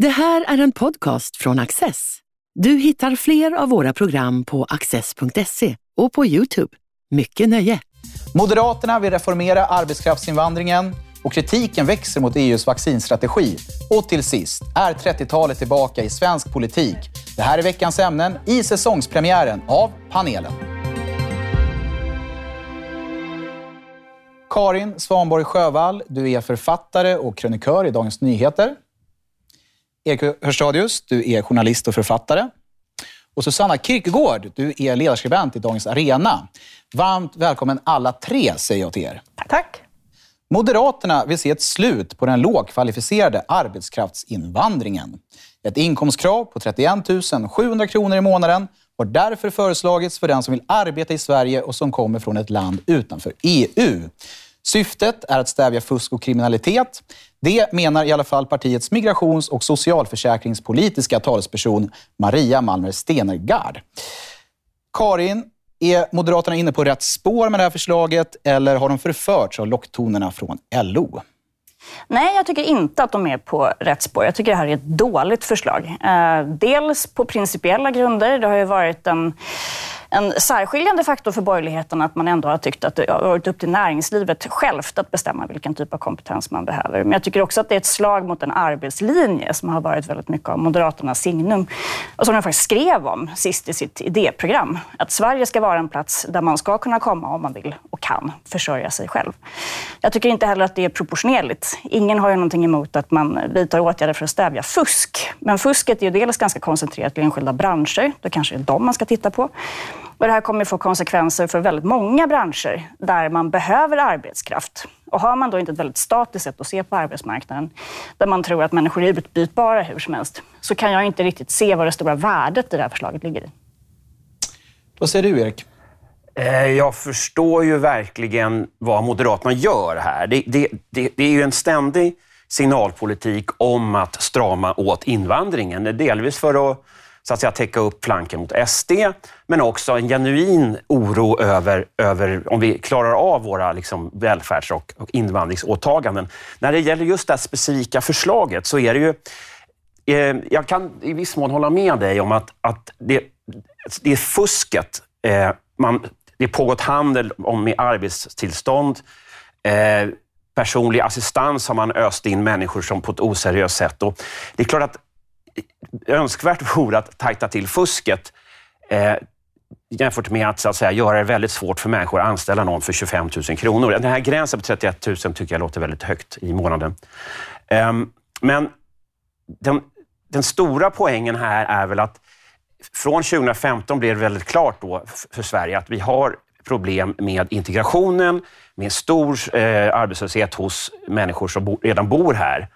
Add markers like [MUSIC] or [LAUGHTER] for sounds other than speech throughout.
Det här är en podcast från Access. Du hittar fler av våra program på access.se och på Youtube. Mycket nöje! Moderaterna vill reformera arbetskraftsinvandringen och kritiken växer mot EUs vaccinstrategi. Och till sist, är 30-talet tillbaka i svensk politik? Det här är veckans ämnen i säsongspremiären av panelen. Karin Svanborg Sjövall, du är författare och krönikör i Dagens Nyheter. Erik Hörstadius, du är journalist och författare. Och Susanna Kierkegaard, du är ledarskribent i Dagens Arena. Varmt välkommen alla tre, säger jag till er. Tack. Moderaterna vill se ett slut på den lågkvalificerade arbetskraftsinvandringen. Ett inkomstkrav på 31 700 kronor i månaden har därför föreslagits för den som vill arbeta i Sverige och som kommer från ett land utanför EU. Syftet är att stävja fusk och kriminalitet. Det menar i alla fall partiets migrations och socialförsäkringspolitiska talesperson Maria Malmer Stenergard. Karin, är Moderaterna inne på rätt spår med det här förslaget eller har de förförts av locktonerna från LO? Nej, jag tycker inte att de är på rätt spår. Jag tycker det här är ett dåligt förslag. Eh, dels på principiella grunder. Det har ju varit en en särskiljande faktor för borgerligheten att man ändå har tyckt att det har varit upp till näringslivet självt att bestämma vilken typ av kompetens man behöver. Men jag tycker också att det är ett slag mot en arbetslinje som har varit väldigt mycket av Moderaternas signum och som de faktiskt skrev om sist i sitt idéprogram. Att Sverige ska vara en plats där man ska kunna komma om man vill och kan försörja sig själv. Jag tycker inte heller att det är proportionerligt. Ingen har ju någonting emot att man vidtar åtgärder för att stävja fusk. Men fusket är ju dels ganska koncentrerat till enskilda branscher. Då kanske det är dem man ska titta på. Och det här kommer få konsekvenser för väldigt många branscher där man behöver arbetskraft. Och har man då inte ett väldigt statiskt sätt att se på arbetsmarknaden, där man tror att människor är utbytbara hur som helst, så kan jag inte riktigt se vad det stora värdet i det här förslaget ligger i. Vad säger du, Erik? Eh, jag förstår ju verkligen vad Moderaterna gör här. Det, det, det, det, är ju en ständig signalpolitik om att strama åt invandringen. Delvis för att så att säga, täcka upp flanken mot SD, men också en genuin oro över, över om vi klarar av våra liksom, välfärds och, och invandringsåtaganden. När det gäller just det här specifika förslaget så är det ju... Eh, jag kan i viss mån hålla med dig om att, att det, det är fusket. Eh, man, det pågått handel om med arbetstillstånd. Eh, personlig assistans har man öst in människor som på ett oseriöst sätt. Och det är klart att önskvärt vore att tajta till fusket eh, jämfört med att, så att säga, göra det väldigt svårt för människor att anställa någon för 25 000 kronor. Den här gränsen på 31 000 tycker jag låter väldigt högt i månaden. Eh, men den, den, stora poängen här är väl att från 2015 blev det väldigt klart då för Sverige att vi har problem med integrationen, med stor eh, arbetslöshet hos människor som bo, redan bor här.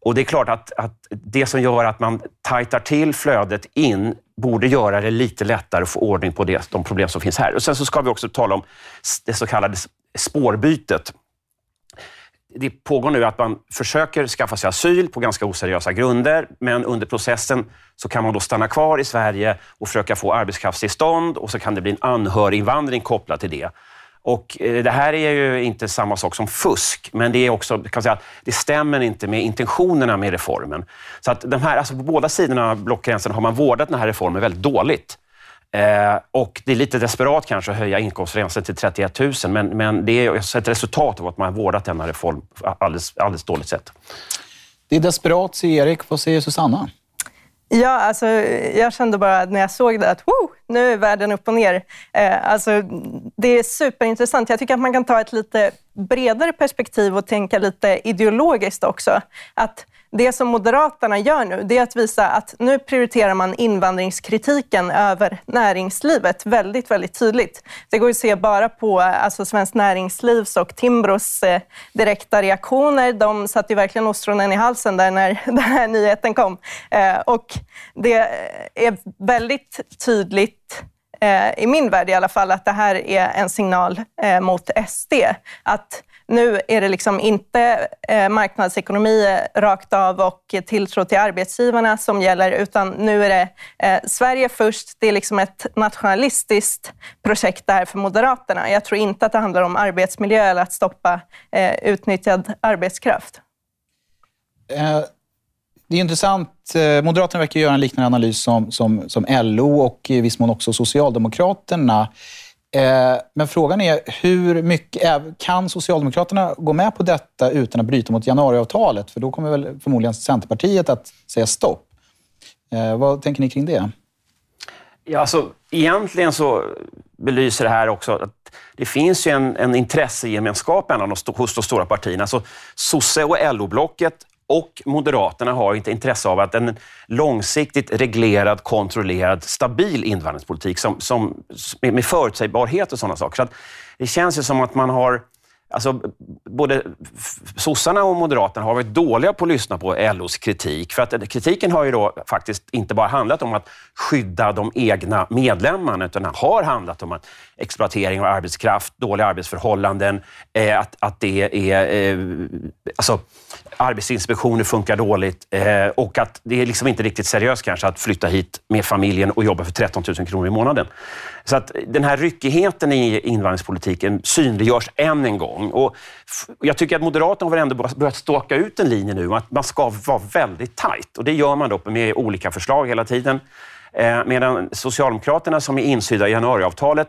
Och det är klart att, att det som gör att man tajtar till flödet in borde göra det lite lättare att få ordning på det, de problem som finns här. Och Sen så ska vi också tala om det så kallade spårbytet. Det pågår nu att man försöker skaffa sig asyl på ganska oseriösa grunder, men under processen så kan man då stanna kvar i Sverige och försöka få arbetskraftstillstånd och så kan det bli en anhöriginvandring kopplad till det. Och eh, det här är ju inte samma sak som fusk, men det är också, kan säga, det stämmer inte med intentionerna med reformen. Så att de här, alltså på båda sidorna av blockgränsen har man vårdat den här reformen väldigt dåligt. Eh, och det är lite desperat kanske att höja inkomstgränsen till 31 000, men, men det är ett resultat av att man har vårdat denna reform alldeles, alldeles dåligt sätt. Det är desperat, säger Erik. Vad säger Susanna? Ja, alltså, jag kände bara när jag såg det att Woo! nu är världen upp och ner. Eh, alltså, det är superintressant. Jag tycker att man kan ta ett lite bredare perspektiv och tänka lite ideologiskt också. Att det som Moderaterna gör nu, det är att visa att nu prioriterar man invandringskritiken över näringslivet väldigt, väldigt tydligt. Det går att se bara på alltså, Svenskt Näringslivs och Timbros eh, direkta reaktioner. De satte ju verkligen ostronen i halsen där när [LAUGHS] den här nyheten kom. Eh, och det är väldigt tydligt Eh, i min värld i alla fall, att det här är en signal eh, mot SD. Att nu är det liksom inte eh, marknadsekonomi rakt av och tilltro till arbetsgivarna som gäller, utan nu är det Sverige först. Det är liksom ett nationalistiskt projekt det här för Moderaterna. Jag tror inte att det handlar om arbetsmiljö eller att stoppa utnyttjad arbetskraft. Uh det är intressant. Eh, Moderaterna verkar göra en liknande analys som, som, som LO och i viss mån också Socialdemokraterna. Eh, men frågan är, hur mycket, eh, kan Socialdemokraterna gå med på detta utan att bryta mot januariavtalet? För då kommer väl förmodligen Centerpartiet att säga stopp. Vad tänker ni kring det? Ja, alltså, egentligen så belyser det här också att det finns ju en, en intressegemenskap mellan de, hos de stora partierna. Alltså, sosse och LO-blocket och Moderaterna har inte intresse av att en långsiktigt reglerad, kontrollerad, stabil invandringspolitik som, som, med förutsägbarhet och sådana saker. Så det känns ju som att man har Alltså, både sossarna och Moderaterna har varit dåliga på att lyssna på LOs kritik. För att eh, kritiken har ju då faktiskt inte bara handlat om att skydda de egna medlemmarna, utan har handlat om att exploatering av arbetskraft, dåliga arbetsförhållanden, eh, att, att det är... Eh, alltså, arbetsinspektioner funkar dåligt eh, och att det är liksom inte riktigt seriöst kanske att flytta hit med familjen och jobba för 13 000 kronor i månaden. Så att den här ryckigheten i invandringspolitiken synliggörs än en gång. Och jag tycker att Moderaterna har ändå börjat staka ut en linje nu att man ska vara väldigt tajt. Och det gör man då med olika förslag hela tiden. Eh, medan Socialdemokraterna som är insydda i januariavtalet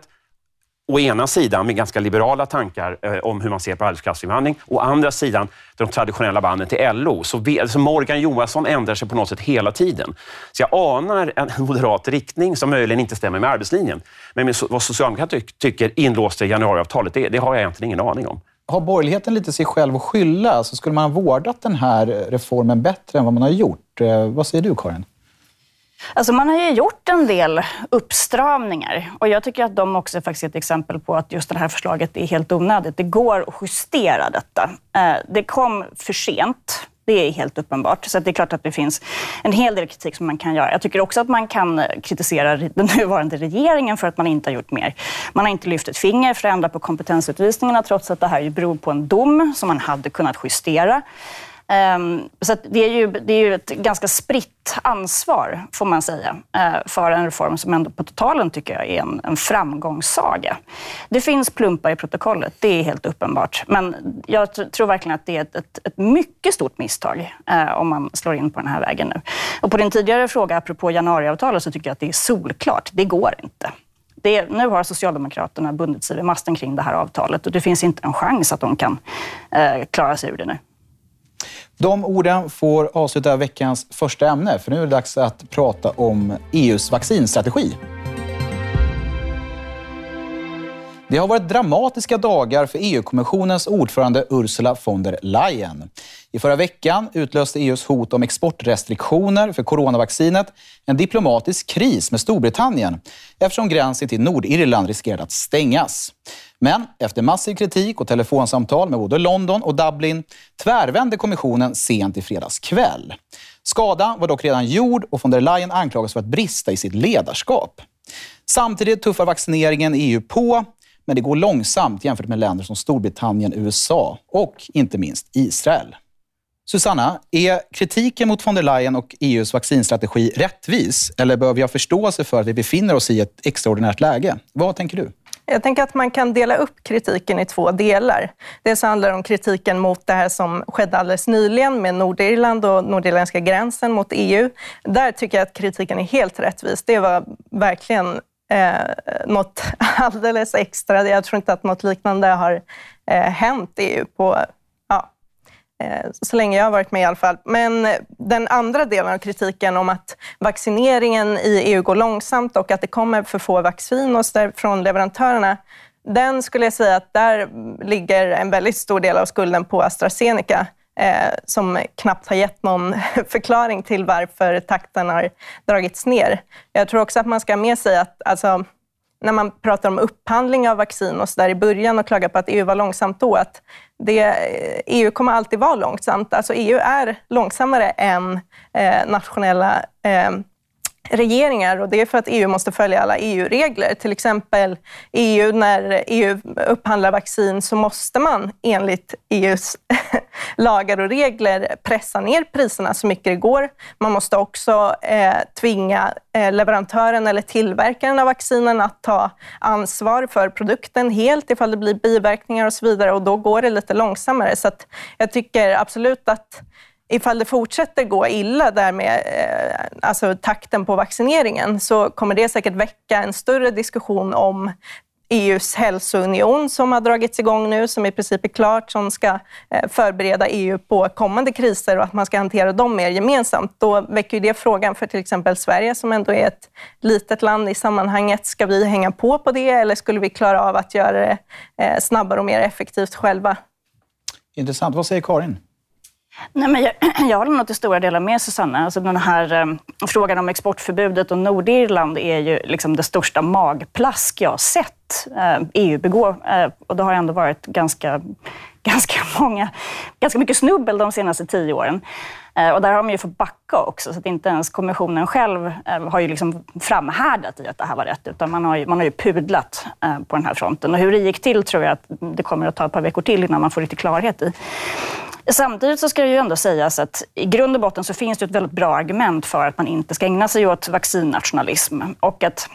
å ena sidan med ganska liberala tankar eh, om hur man ser på arbetskraftsinvandring. Å andra sidan de traditionella banden till LO. Så vi, Morgan Johansson ändrar sig på något sätt hela tiden. Så jag anar en [LAUGHS] moderat riktning som möjligen inte stämmer med arbetslinjen. Men med vad Socialdemokraterna tycker inlåst i januariavtalet, det, det har jag egentligen ingen aning om. Har borgerligheten lite sig själv att skylla? Så skulle man ha vårdat den här eh, reformen bättre än vad man har gjort? Eh, vad säger du, Karin? Alltså man har ju gjort en del uppstramningar och jag tycker att de också är faktiskt ett exempel på att just det här förslaget är helt onödigt. Det går att justera detta. Eh, det kom för sent. Det är helt uppenbart. Så det är klart att det finns en hel del kritik som man kan göra. Jag tycker också att man kan kritisera den nuvarande regeringen för att man inte har gjort mer. Man har inte lyft ett finger för att ändra på kompetensutvisningarna trots att det här beror på en dom som man hade kunnat justera. Ehm, så det, är ju, det är ju ett ganska spritt ansvar, får man säga, eh, för en reform som ändå på totalen tycker jag är en, en framgångssaga. Det finns plumpar i protokollet, det är helt uppenbart. Men jag tror verkligen att det är ett, ett, ett mycket stort misstag eh, om man slår in på den här vägen nu. Och på din tidigare fråga, apropå januariavtalet, så tycker jag att det är solklart. Det går inte. Det, nu har Socialdemokraterna bundit sig vid masten kring det här avtalet och det finns inte en chans att de kan eh, klara sig ur det nu. De orden får avsluta veckans första ämne, för nu är det dags att prata om EUs vaccinstrategi. Det har varit dramatiska dagar för EU-kommissionens ordförande Ursula von der Leyen. I förra veckan utlöste EUs hot om exportrestriktioner för coronavaccinet en diplomatisk kris med Storbritannien eftersom gränsen till Nordirland riskerade att stängas. Men efter massiv kritik och telefonsamtal med både London och Dublin tvärvände kommissionen sent i fredags kväll. Skadan var dock redan gjord och von der Leyen anklagas för att brista i sitt ledarskap. Samtidigt tuffar vaccineringen i EU på, men det går långsamt jämfört med länder som Storbritannien, USA och inte minst Israel. Susanna, är kritiken mot von der Leyen och EUs vaccinstrategi rättvis? Eller behöver vi ha förståelse för att vi befinner oss i ett extraordinärt läge? Vad tänker du? Jag tänker att man kan dela upp kritiken i två delar. Dels handlar det om kritiken mot det här som skedde alldeles nyligen med Nordirland och nordirländska gränsen mot EU. Där tycker jag att kritiken är helt rättvis. Det var verkligen eh, något [LAUGHS] alldeles extra. Jag tror inte att något liknande har eh, hänt i EU på Eh, så länge jag har varit med i alla fall. Men eh, den andra delen av kritiken om att vaccineringen i EU går långsamt och att det kommer för få vaccin från leverantörerna, den skulle jag säga att där ligger en väldigt stor del av skulden på AstraZeneca eh, som knappt har gett någon [LAUGHS] förklaring till varför takten har dragits ner. Jag tror också att man ska ha med sig att alltså, när man pratar om upphandling av vaccin och så där i början och klagar på att EU var långsamt då, att det, eh, EU kommer alltid vara långsamt. Alltså EU är långsammare än eh, nationella eh, regeringar och det är för att EU måste följa alla EU-regler. Till exempel EU, när EU upphandlar vaccin så måste man enligt EUs [LAUGHS] lagar och regler pressa ner priserna så mycket det går. Man måste också eh, tvinga eh, leverantören eller tillverkaren av vaccinen att ta ansvar för produkten helt ifall det blir biverkningar och så vidare och då går det lite långsammare. Så jag tycker absolut att ifall det fortsätter gå illa där med eh, alltså takten på vaccineringen så kommer det säkert väcka en större diskussion om EUs hälsounion som har dragits igång nu, som i princip är klart, som ska eh, förbereda EU på kommande kriser och att man ska hantera dem mer gemensamt. Då väcker det frågan för till exempel Sverige som ändå är ett litet land i sammanhanget. Ska vi hänga på på det eller skulle vi klara av att göra det eh, snabbare och mer effektivt själva? Intressant. Vad säger Karin? Nej, men jag, [CLEARS THROAT] jag håller nog till stora delar med Susanna. Alltså den här eh, frågan om exportförbudet och Nordirland är ju liksom det största magplask jag har sett eh, EU begå. Eh, och det har ändå varit ganska, [LAUGHS] ganska, många, ganska mycket snubbel de senaste tio åren. Eh, och där har man ju fått backa också, så att inte ens kommissionen själv eh, har ju liksom framhärdat i att det här var rätt, utan man har ju, man har ju pudlat eh, på den här fronten. Och hur det gick till tror jag att det kommer att ta ett par veckor till innan man får lite klarhet i. Samtidigt så ska det ju ändå sägas att i grund och botten så finns det ett väldigt bra argument för att man inte ska ägna sig åt vaccinnationalism. Och att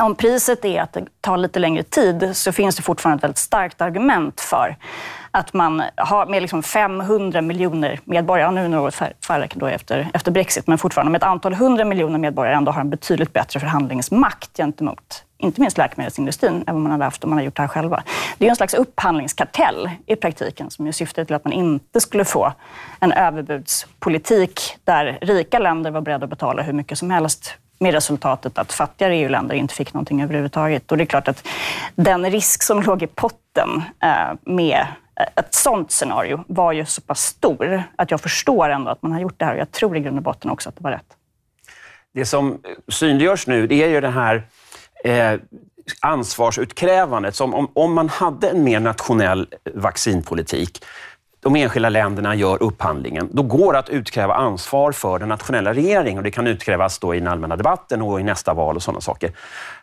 om priset är att det tar lite längre tid så finns det fortfarande ett väldigt starkt argument för att man har med liksom 500 miljoner medborgare, nu något färre då efter, efter Brexit, men fortfarande med ett antal hundra miljoner medborgare ändå har en betydligt bättre förhandlingsmakt gentemot inte minst läkemedelsindustrin, än vad man hade haft om man hade gjort det här själva. Det är en slags upphandlingskartell i praktiken som syftar till att man inte skulle få en överbudspolitik där rika länder var beredda att betala hur mycket som helst med resultatet att fattigare EU-länder inte fick någonting överhuvudtaget. Och det är klart att den risk som låg i potten eh, med ett sånt scenario var ju så pass stor att jag förstår ändå att man har gjort det här och jag tror i grund och botten också att det var rätt. Det som synliggörs nu, det är ju det här eh, ansvarsutkrävandet. Som om, om man hade en mer nationell eh, vaccinpolitik de enskilda länderna gör upphandlingen, då går det att utkräva ansvar för den nationella regeringen och det kan utkrävas då i den allmänna debatten och i nästa val och sådana saker.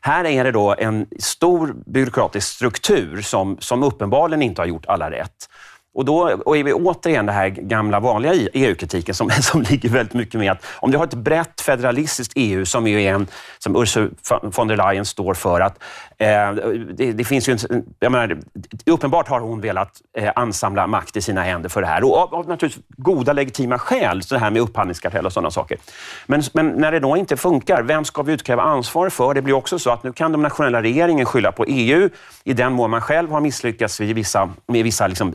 Här är det då en stor byråkratisk struktur som, som uppenbarligen inte har gjort alla rätt. Och då och är vi återigen den här gamla vanliga EU-kritiken som, [LAUGHS] som ligger väldigt mycket med att om du har ett brett federalistiskt EU som är en, som Ursula von der Leyen står för, att eh, det, det, finns ju en, jag menar, uppenbart har hon velat eh, ansamla makt i sina händer för det här och av, av naturligtvis goda legitima skäl, så det här med upphandlingskartell och sådana saker. Men, men när det då inte funkar, vem ska vi utkräva ansvar för? Det blir också så att nu kan de nationella regeringen skylla på EU i den mån man själv har misslyckats med vissa, med vissa liksom,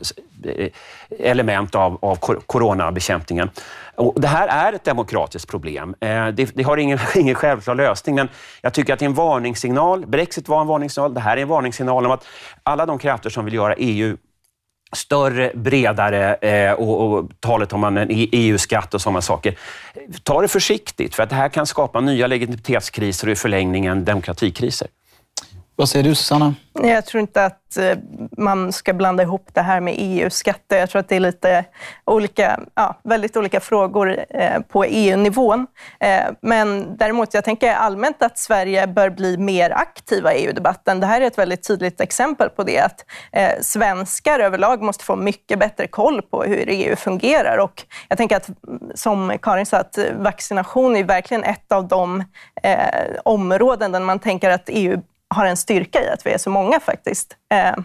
Eh, element av, av coronabekämpningen. Och det här är ett demokratiskt problem. Eh, det, det, har ingen, [LAUGHS] ingen självklar lösning, men jag tycker att det är en varningssignal. Brexit var en varningssignal. Det här är en varningssignal om att alla de krafter som vill göra EU större, bredare eh, och, och talet om en EU-skatt e och sådana saker. Ta det försiktigt, för att det här kan skapa nya legitimitetskriser och i förlängningen demokratikriser. Vad säger du, Susanna? Jag tror inte att eh, man ska blanda ihop det här med EU-skatter. Jag tror att det är lite olika, ja, väldigt olika frågor eh, på EU-nivån. Eh, men däremot, jag tänker allmänt att Sverige bör bli mer aktiva i EU-debatten. Det här är ett väldigt tydligt exempel på det, att svenskar överlag måste få mycket bättre koll på hur EU fungerar. Och jag tänker att, som Karin sa, att vaccination är verkligen ett av de områden där man tänker att EU har en styrka i att vi är så många faktiskt. Eh,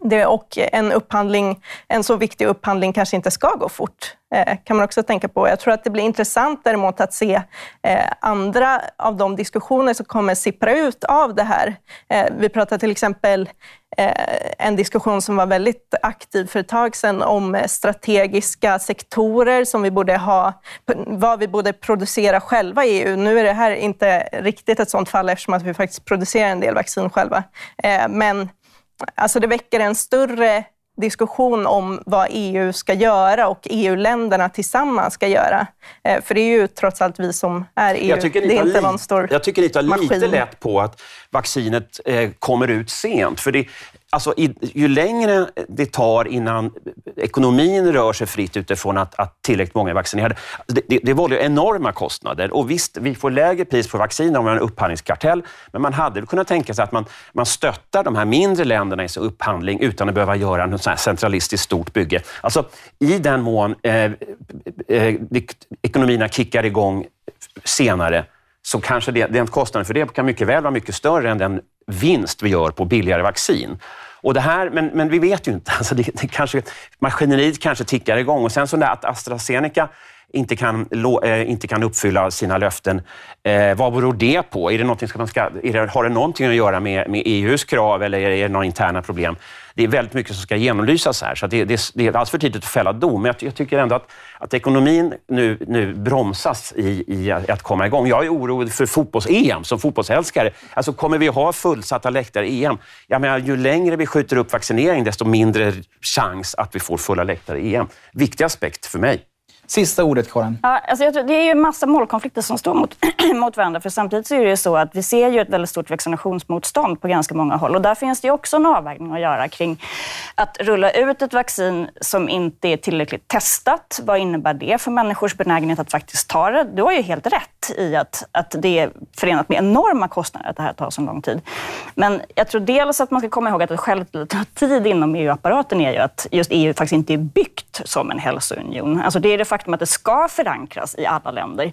det, och en upphandling, en så viktig upphandling kanske inte ska gå fort, eh, kan man också tänka på. Jag tror att det blir intressant däremot att se eh, andra av de diskussioner som kommer sippra ut av det här. Eh, vi pratar till exempel eh, en diskussion som var väldigt aktiv för ett tag sedan om strategiska sektorer som vi borde ha, vad vi borde producera själva i EU. Nu är det här inte riktigt ett sådant fall eftersom att vi faktiskt producerar en del vaccin själva. Eh, men Alltså det väcker en större diskussion om vad EU ska göra och EU-länderna tillsammans ska göra. Eh, för det är ju trots allt vi som är EU. Jag tycker det är inte någon stor Jag tycker ni tar lite lätt på att vaccinet eh, kommer ut sent. För det, Alltså, ju längre det tar innan ekonomin rör sig fritt utifrån att, att tillräckligt många är vaccinerade, det, det, det vållar enorma kostnader. Och visst, vi får lägre pris på vaccin om vi har en upphandlingskartell, men man hade kunnat tänka sig att man, man stöttar de här mindre länderna i sin upphandling utan att behöva göra något sånt centralistiskt stort bygge. Alltså, I den mån eh, eh, ekonomierna kickar igång senare, så kanske det, den kostnaden för det kan mycket väl vara mycket större än den vinst vi gör på billigare vaccin. Och det här, men, men vi vet ju inte. [LAUGHS] Alltså det, det kanske, maskineriet kanske tickar igång. Och sen så där att AstraZeneca inte kan, eh, inte kan uppfylla sina löften. Eh, vad beror det på? Är det någonting som man ska, det, har det någonting att göra med, med EUs krav eller är det några interna problem? Det är väldigt mycket som ska genomlysas här, så det, det, det är alldeles för tidigt att fälla dom. Men jag, jag, tycker ändå att, att ekonomin nu, nu bromsas i, i att komma igång. Jag är orolig för fotbolls-EM som fotbollsälskare. Alltså, kommer vi ha fullsatta läktare i EM? Jag menar, ju längre vi skjuter upp vaccinering, desto mindre chans att vi får fulla läktare i EM. Viktig aspekt för mig. Sista ordet, Karin. Ja, alltså jag tror, det är ju en massa målkonflikter som står mot, [CLEARS THROAT] mot varandra. För samtidigt så är det ju så att vi ser ju ett väldigt stort vaccinationsmotstånd på ganska många håll. Och där finns det också en avvägning att göra kring att rulla ut ett vaccin som inte är tillräckligt testat. Vad innebär det för människors benägenhet att faktiskt ta det? Du har ju helt rätt i att, att det är förenat med enorma kostnader att det här tar så lång tid. Men jag tror dels att man ska komma ihåg att det själv tar tid inom EU-apparaten är ju att just EU faktiskt inte är byggt som en hälsounion. Alltså det är det faktum att det ska förankras i alla länder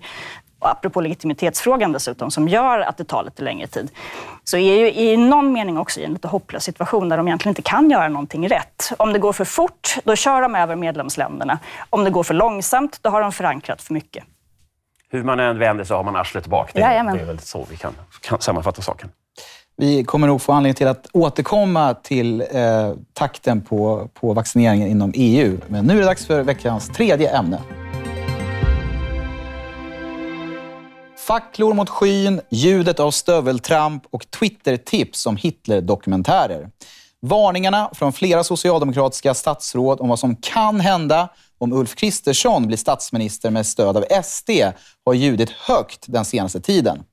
och apropå legitimitetsfrågan dessutom, som gör att det tar lite längre tid, så är ju i någon mening också i en lite hopplös situation där de egentligen inte kan göra någonting rätt. Om det går för fort, då kör de över medlemsländerna. Om det går för långsamt, då har de förankrat för mycket. Hur man än vänder så har man arslet bak. Det, det är väl så vi kan, kan sammanfatta saken. Vi kommer nog få anledning till att återkomma till eh, takten på, på vaccineringen inom EU. Men nu är det dags för veckans tredje ämne. Facklor mot skyn, ljudet av stöveltramp och Twitter-tips om Hitler-dokumentärer. Varningarna från flera socialdemokratiska statsråd om vad som kan hända om Ulf Kristersson blir statsminister med stöd av SD har ljudit högt den senaste tiden.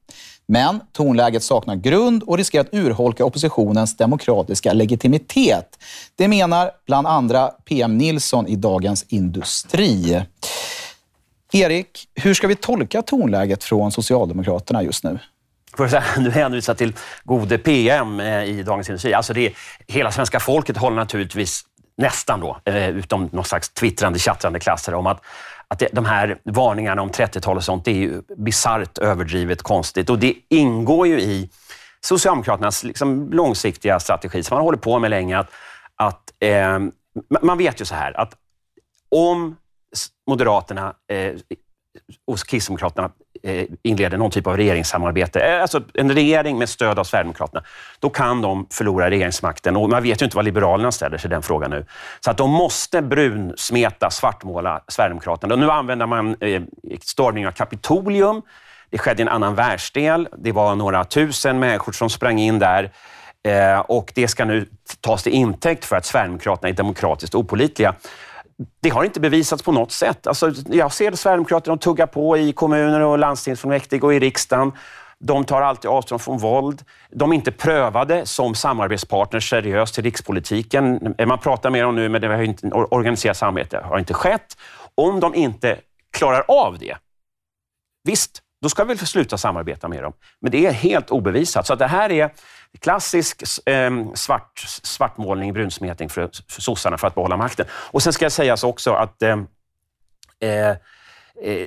Men tonläget saknar grund och riskerar att urholka oppositionens demokratiska legitimitet. Det menar bland andra PM Nilsson i Dagens Industri. Erik, hur ska vi tolka tonläget från Socialdemokraterna just nu? För säga, [LAUGHS] du hänvisar till gode PM eh, i Dagens Industri. Alltså det, hela svenska folket håller naturligtvis nästan då, eh, utom någon slags twittrande, chattrande klasser, om att att det, de här varningarna om 30-tal och sånt, det är ju bisarrt överdrivet konstigt. Och det ingår ju i Socialdemokraternas liksom långsiktiga strategi, som man håller på med länge. Att, att eh, man vet ju så här, att om Moderaterna eh, och Kristdemokraterna Eh, inleder någon typ av regeringssamarbete, eh, alltså en regering med stöd av Sverigedemokraterna, då kan de förlora regeringsmakten. Och man vet ju inte vad Liberalerna ställer sig i den frågan nu. Så att de måste brunsmeta, svartmåla Sverigedemokraterna. Och nu använder man eh, stormning av Kapitolium. Det skedde i en annan världsdel. Det var några tusen människor som sprang in där. Eh, och det ska nu tas till intäkt för att Sverigedemokraterna är demokratiskt opolitliga det har inte bevisats på något sätt. Alltså, jag ser Sverigedemokraterna tugga på i kommuner och landstingsfullmäktige och i riksdagen. De tar alltid avstånd från våld. De är inte prövade som samarbetspartner seriöst i rikspolitiken. Man pratar mer om nu, men det har inte, organiserat samarbete har inte skett. Om de inte klarar av det, visst, då ska vi väl sluta samarbeta med dem. Men det är helt obevisat. Så det här är klassisk eh, svart, svartmålning, brunsmetning för, för sossarna för att behålla makten. Och sen ska jag säga så också att ehm, eh, eh,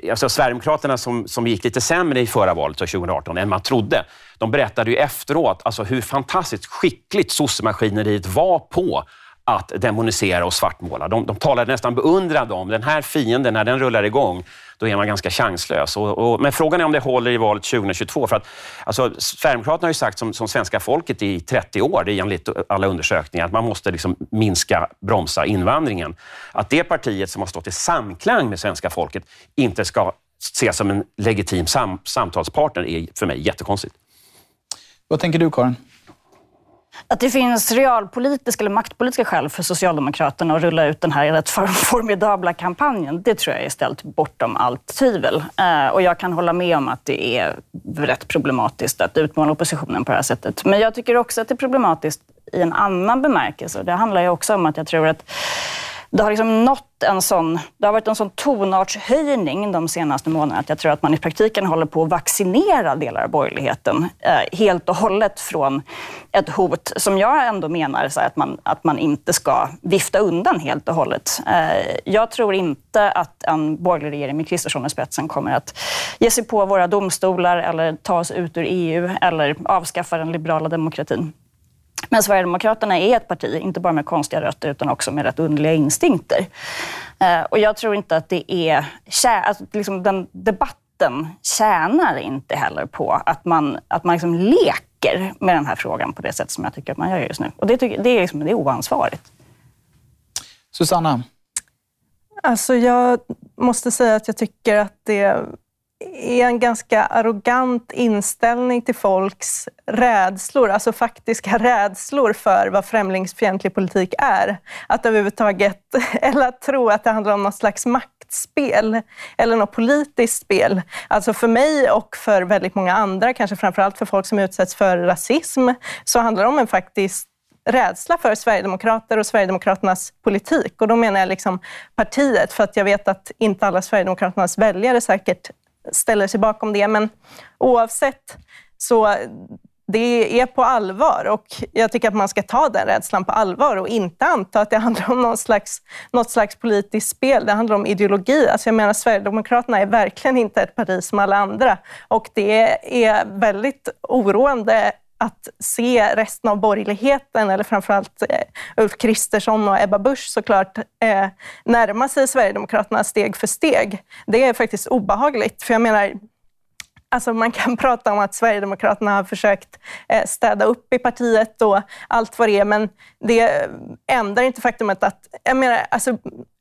alltså Sverigedemokraterna som, som gick lite sämre i förra valet 2018 än man trodde, de berättade ju efteråt alltså hur fantastiskt skickligt sossemaskineriet var på att demonisera och svartmåla. De, de talade nästan beundrande om den här fienden, när den rullar igång, då är man ganska chanslös. Och, och, men frågan är om det håller i valet 2022. För att, alltså, Sverigedemokraterna har ju sagt som, som svenska folket i 30 år, det är enligt alla undersökningar, att man måste liksom minska, bromsa invandringen. Att det partiet som har stått i samklang med svenska folket inte ska ses som en legitim sam, samtalspartner är för mig jättekonstigt. Vad tänker du, Karin? Att det finns realpolitiska eller maktpolitiska skäl för Socialdemokraterna att rulla ut den här rätt formidabla kampanjen, det tror jag är ställt bortom allt tvivel. Eh, och jag kan hålla med om att det är rätt problematiskt att utmana oppositionen på det här sättet. Men jag tycker också att det är problematiskt i en annan bemärkelse. Det handlar ju också om att jag tror att det har liksom nått en sån, det har varit en sån tonartshöjning de senaste månaderna att jag tror att man i praktiken håller på att vaccinera delar av borgerligheten eh, helt och hållet från ett hot som jag ändå menar så att, man, att man inte ska vifta undan helt och hållet. Eh, jag tror inte att en borgerlig regering med Kristersson i spetsen kommer att ge sig på våra domstolar eller ta oss ut ur EU eller avskaffa den liberala demokratin. Men Sverigedemokraterna är ett parti, inte bara med konstiga rötter utan också med rätt underliga instinkter. Eh, och jag tror inte att det är... Alltså, liksom den debatten tjänar inte heller på att man, att man liksom leker med den här frågan på det sätt som jag tycker att man gör just nu. Och det, tycker, det, är, liksom, det är oansvarigt. Susanna? Alltså jag måste säga att jag tycker att det är en ganska arrogant inställning till folks rädslor, alltså faktiska [LAUGHS] rädslor för vad främlingsfientlig politik är. Att överhuvudtaget, [LAUGHS] eller att tro att det handlar om något slags maktspel eller något politiskt spel. Alltså för mig och för väldigt många andra, kanske framförallt för folk som utsätts för rasism, så handlar det om en faktisk rädsla för Sverigedemokrater och Sverigedemokraternas politik. Och då menar jag liksom partiet, för att jag vet att inte alla Sverigedemokraternas väljare säkert ställer sig bakom det. Men oavsett, så det är på allvar och jag tycker att man ska ta den rädslan på allvar och inte anta att det handlar om någon slags, något slags politiskt spel. Det handlar om ideologi. Alltså jag menar, Sverigedemokraterna är verkligen inte ett parti som alla andra och det är väldigt oroande att se resten av borgerligheten, eller framförallt eh, Ulf Kristersson och Ebba Busch såklart, eh, närma sig Sverigedemokraterna steg för steg. Det är faktiskt obehagligt. För jag menar, Alltså man kan [LAUGHS] prata om att Sverigedemokraterna har försökt eh, städa upp i partiet och allt vad det är, men det ändrar inte faktumet att... Jag menar, alltså,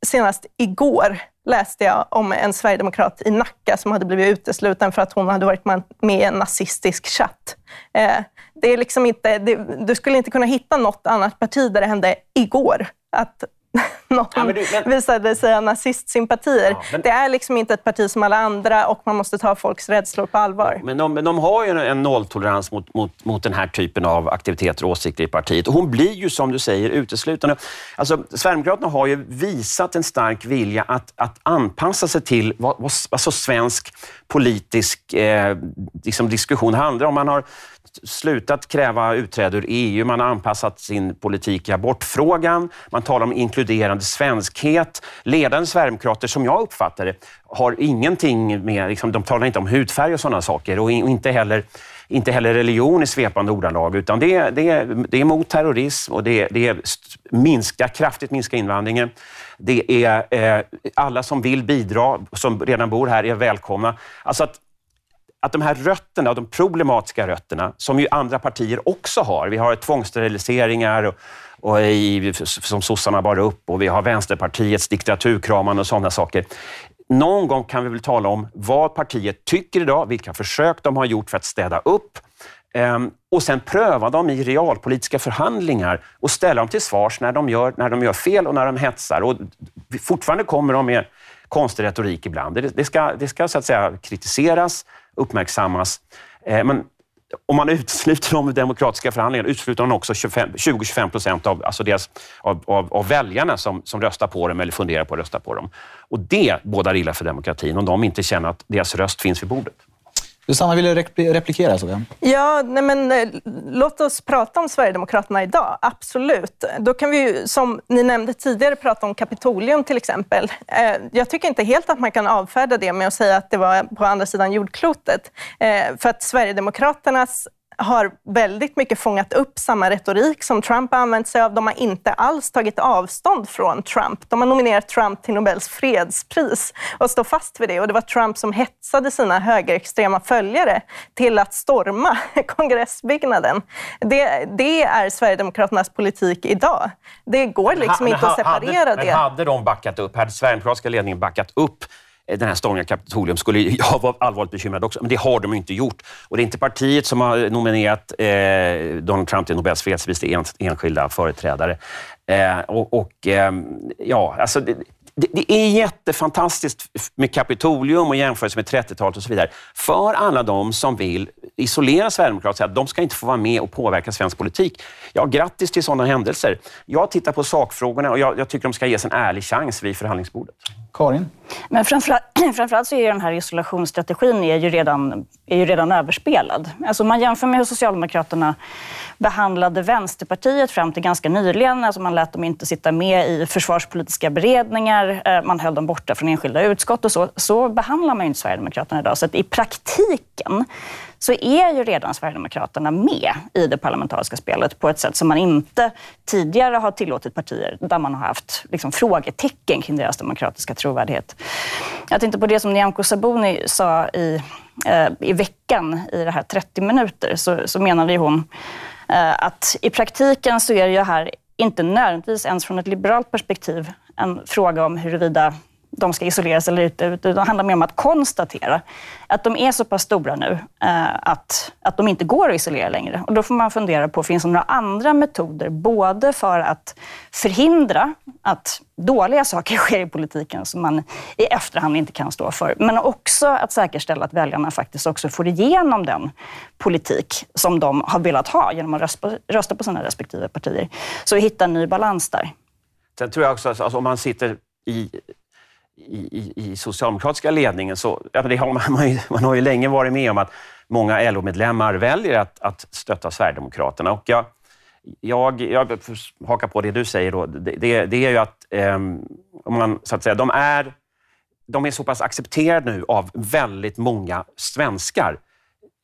senast igår läste jag om en sverigedemokrat i Nacka som hade blivit utesluten för att hon hade varit med i en nazistisk chatt. Eh, det är liksom inte, det, du skulle inte kunna hitta något annat parti där det hände igår. Att [LAUGHS] någon ja, men du, men... visade sig ha nazistsympatier. Ja, men... Det är liksom inte ett parti som alla andra och man måste ta folks rädslor på allvar. Men de, men de har ju en nolltolerans mot, mot, mot den här typen av aktiviteter och åsikter i partiet. Och hon blir ju, som du säger, uteslutande. Alltså, Sverigedemokraterna har ju visat en stark vilja att, att anpassa sig till vad, vad alltså svensk politisk eh, liksom diskussion handlar om. Man har slutat kräva utträde ur EU, man har anpassat sin politik i abortfrågan, man talar om inkluderande svenskhet. Ledande sverigedemokrater, som jag uppfattar det, har ingenting med, liksom, de talar inte om hudfärg och sådana saker och inte heller inte heller religion i svepande ordalag, utan det är, det är, det är mot terrorism och det är, det är minska, kraftigt minska invandringen. Det är eh, alla som vill bidra, som redan bor här, är välkomna. Alltså att att de här rötterna, de problematiska rötterna, som ju andra partier också har. Vi har tvångssteriliseringar och, och i, som sossarna bar upp och vi har Vänsterpartiets diktaturkramande och sådana saker. Någon gång kan vi väl tala om vad partiet tycker idag, vilka försök de har gjort för att städa upp ehm, och sen pröva dem i realpolitiska förhandlingar och ställa dem till svars när de gör, när de gör fel och när de hetsar. Och fortfarande kommer de med konstig retorik ibland. Det, det, ska, det ska så att säga kritiseras, uppmärksammas. Eh, men om man utesluter de demokratiska förhandlingarna utesluter man också 20-25 procent av, alltså deras, av, av, av, väljarna som, som röstar på dem eller funderar på att rösta på dem. Och det bådar illa för demokratin om de inte känner att deras röst finns vid bordet. Susanna ville replikera. Så ja, nej men, eh, låt oss prata om Sverigedemokraterna idag. Absolut. Då kan vi, som ni nämnde tidigare, prata om Kapitolium till exempel. Eh, jag tycker inte helt att man kan avfärda det med att säga att det var på andra sidan jordklotet. Eh, för att Sverigedemokraternas har väldigt mycket fångat upp samma retorik som Trump har använt sig av. De har inte alls tagit avstånd från Trump. De har nominerat Trump till Nobels fredspris och står fast vid det. Och det var Trump som hetsade sina högerextrema följare till att storma [LAUGHS] kongressbyggnaden. Det, det är Sverigedemokraternas politik idag. Det går liksom men, inte att separera hade, det. Men hade de backat upp, hade Sverigedemokratiska ledningen backat upp Eh, den här stormningen av Kapitolium skulle [LAUGHS] jag vara allvarligt bekymrad också, men det har de inte gjort. Och det är inte partiet som har nominerat eh, Donald Trump till Nobels fredspris, det är enskilda företrädare. Eh, och, och eh, ja, alltså... Det, det, det, är jättefantastiskt med Kapitolium och jämförelse med 30-talet och så vidare. För alla de som vill isolera Sverigedemokraterna och säga att de ska inte få vara med och påverka svensk politik. Ja, grattis till sådana händelser. Jag tittar på sakfrågorna och jag, jag tycker de ska ges en ärlig chans vid förhandlingsbordet. Karin? Men framförallt, [CLEARS THROAT] framförallt så är den här isolationsstrategin är ju redan, är ju redan överspelad. Alltså om man jämför med hur Socialdemokraterna behandlade Vänsterpartiet fram till ganska nyligen. Alltså man lät dem inte sitta med i försvarspolitiska beredningar, eh, man höll dem borta från enskilda utskott och så. Så behandlar man ju inte Sverigedemokraterna idag. Så att i praktiken så är ju redan Sverigedemokraterna med i det parlamentariska spelet på ett sätt som man inte tidigare har tillåtit partier där man har haft liksom, frågetecken kring deras demokratiska trovärdighet. Jag tänkte på det som Nyamko Sabuni sa i, eh, i veckan i det här 30 minuter, så, så menade hon eh, att i praktiken så är det ju här inte nödvändigtvis ens från ett liberalt perspektiv en fråga om huruvida de ska isoleras eller inte. Det handlar mer om att konstatera att de är så pass stora nu eh, att, att de inte går att isolera längre. Och då får man fundera på, finns det några andra metoder, både för att förhindra att dåliga saker [LAUGHS] sker i politiken som man i efterhand inte kan stå för, men också att säkerställa att väljarna faktiskt också får igenom den politik som de har velat ha genom att rösta, rösta på sina respektive partier. Så hitta en ny balans där. Sen tror jag också att alltså, om man sitter i i, i, socialdemokratiska ledningen så ja, det har man, [LAUGHS] man, man, har ju länge varit med om att många LO-medlemmar väljer att, att stötta Sverigedemokraterna. Och jag, jag, jag hakar på det du säger, då, det, det är ju att, eh, om man, så att säga, de är, de är så pass accepterade nu av väldigt många svenskar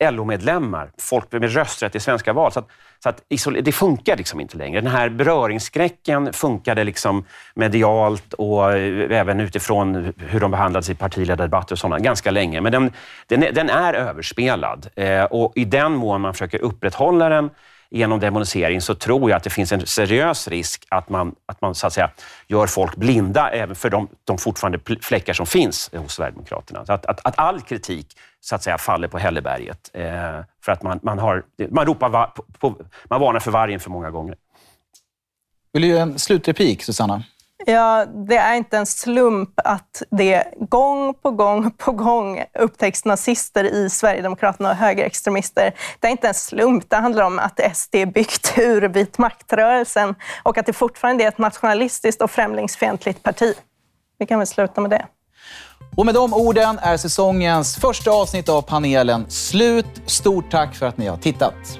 LO-medlemmar, folk med rösträtt i svenska val. Så, att, så att det funkar liksom inte längre. Den här beröringsskräcken funkade liksom medialt och eh, även utifrån hur de behandlades i partiledardebatter och sådana ganska länge. Men den, den, är, den är överspelad eh, och i den mån man försöker upprätthålla den genom demonisering så tror jag att det finns en seriös risk att man, att man så att säga, gör folk blinda även för de, de fortfarande fläckar som finns hos Sverigedemokraterna. Så att, att, att all kritik så att säga faller på hälleberget. Eh, för att man, man, har, man, ropar va, på, på, man varnar för vargen för många gånger. Vill du göra en slutreplik, Susanna? Ja, det är inte en slump att det gång på gång på gång upptäcks nazister i Sverigedemokraterna och högerextremister. Det är inte en slump. Det handlar om att SD är byggt ur vit maktrörelsen och att det fortfarande är ett nationalistiskt och främlingsfientligt parti. Vi kan väl sluta med det. Och med de orden är säsongens första avsnitt av panelen slut. Stort tack för att ni har tittat.